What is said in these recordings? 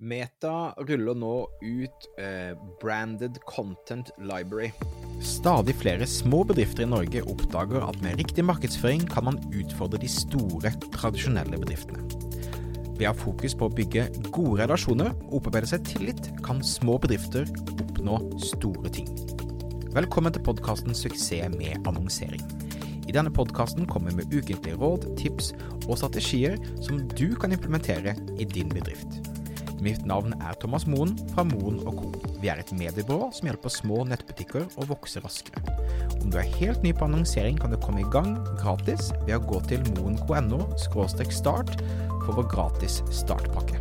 Meta ruller nå ut eh, Branded Content Library. Stadig flere små bedrifter i Norge oppdager at med riktig markedsføring kan man utfordre de store, tradisjonelle bedriftene. Ved å ha fokus på å bygge gode relasjoner og opparbeide seg tillit, kan små bedrifter oppnå store ting. Velkommen til podkasten 'Suksess med annonsering'. I denne podkasten kommer vi med ukentlige råd, tips og strategier som du kan implementere i din bedrift. Mitt navn er Thomas Moen fra Moen Co. Vi er et mediebyrå som hjelper små nettbutikker å vokse raskere. Om du er helt ny på annonsering, kan du komme i gang gratis ved å gå til moen.no start for vår gratis startpakke.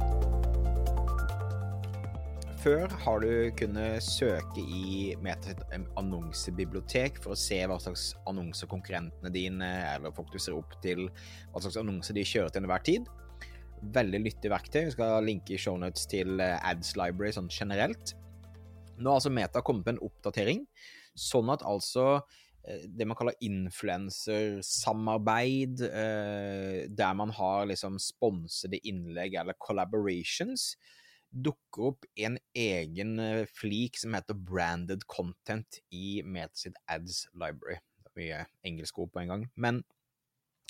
Før har du kunnet søke i Metas annonsebibliotek for å se hva slags annonser konkurrentene dine eller folk du ser opp til, hva slags annonser de kjører til enhver tid. Veldig nyttig verktøy. Vi skal linke i shownotes til eh, Ads Library sånn generelt. Nå har altså Meta kommet med en oppdatering, sånn at altså eh, det man kaller influensersamarbeid, eh, der man har liksom sponsede innlegg eller collaborations, dukker opp en egen flik som heter branded content i Meta sitt ads library. Det er mye engelske ord på en gang. Men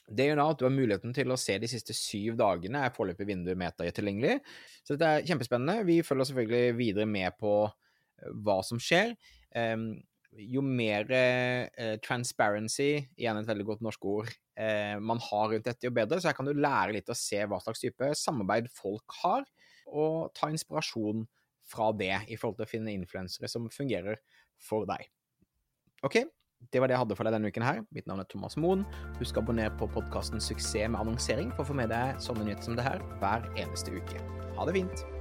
det gjør da at du har muligheten til å se de siste syv dagene er foreløpig vinduet Meta gjør tilgjengelig. Så dette er kjempespennende. Vi følger selvfølgelig videre med på eh, hva som skjer. Um, jo mer uh, transparency, igjen et veldig godt norsk ord, uh, man har rundt dette, jo bedre. Så her kan du lære litt å se hva slags type samarbeid folk har, og ta inspirasjon fra det i forhold til å finne influensere som fungerer for deg. OK, det var det jeg hadde for deg denne uken her. Mitt navn er Thomas Moen. Husk å abonnere på podkasten Suksess med annonsering for å få med deg sånne nyheter som det her hver eneste uke. Ha det fint!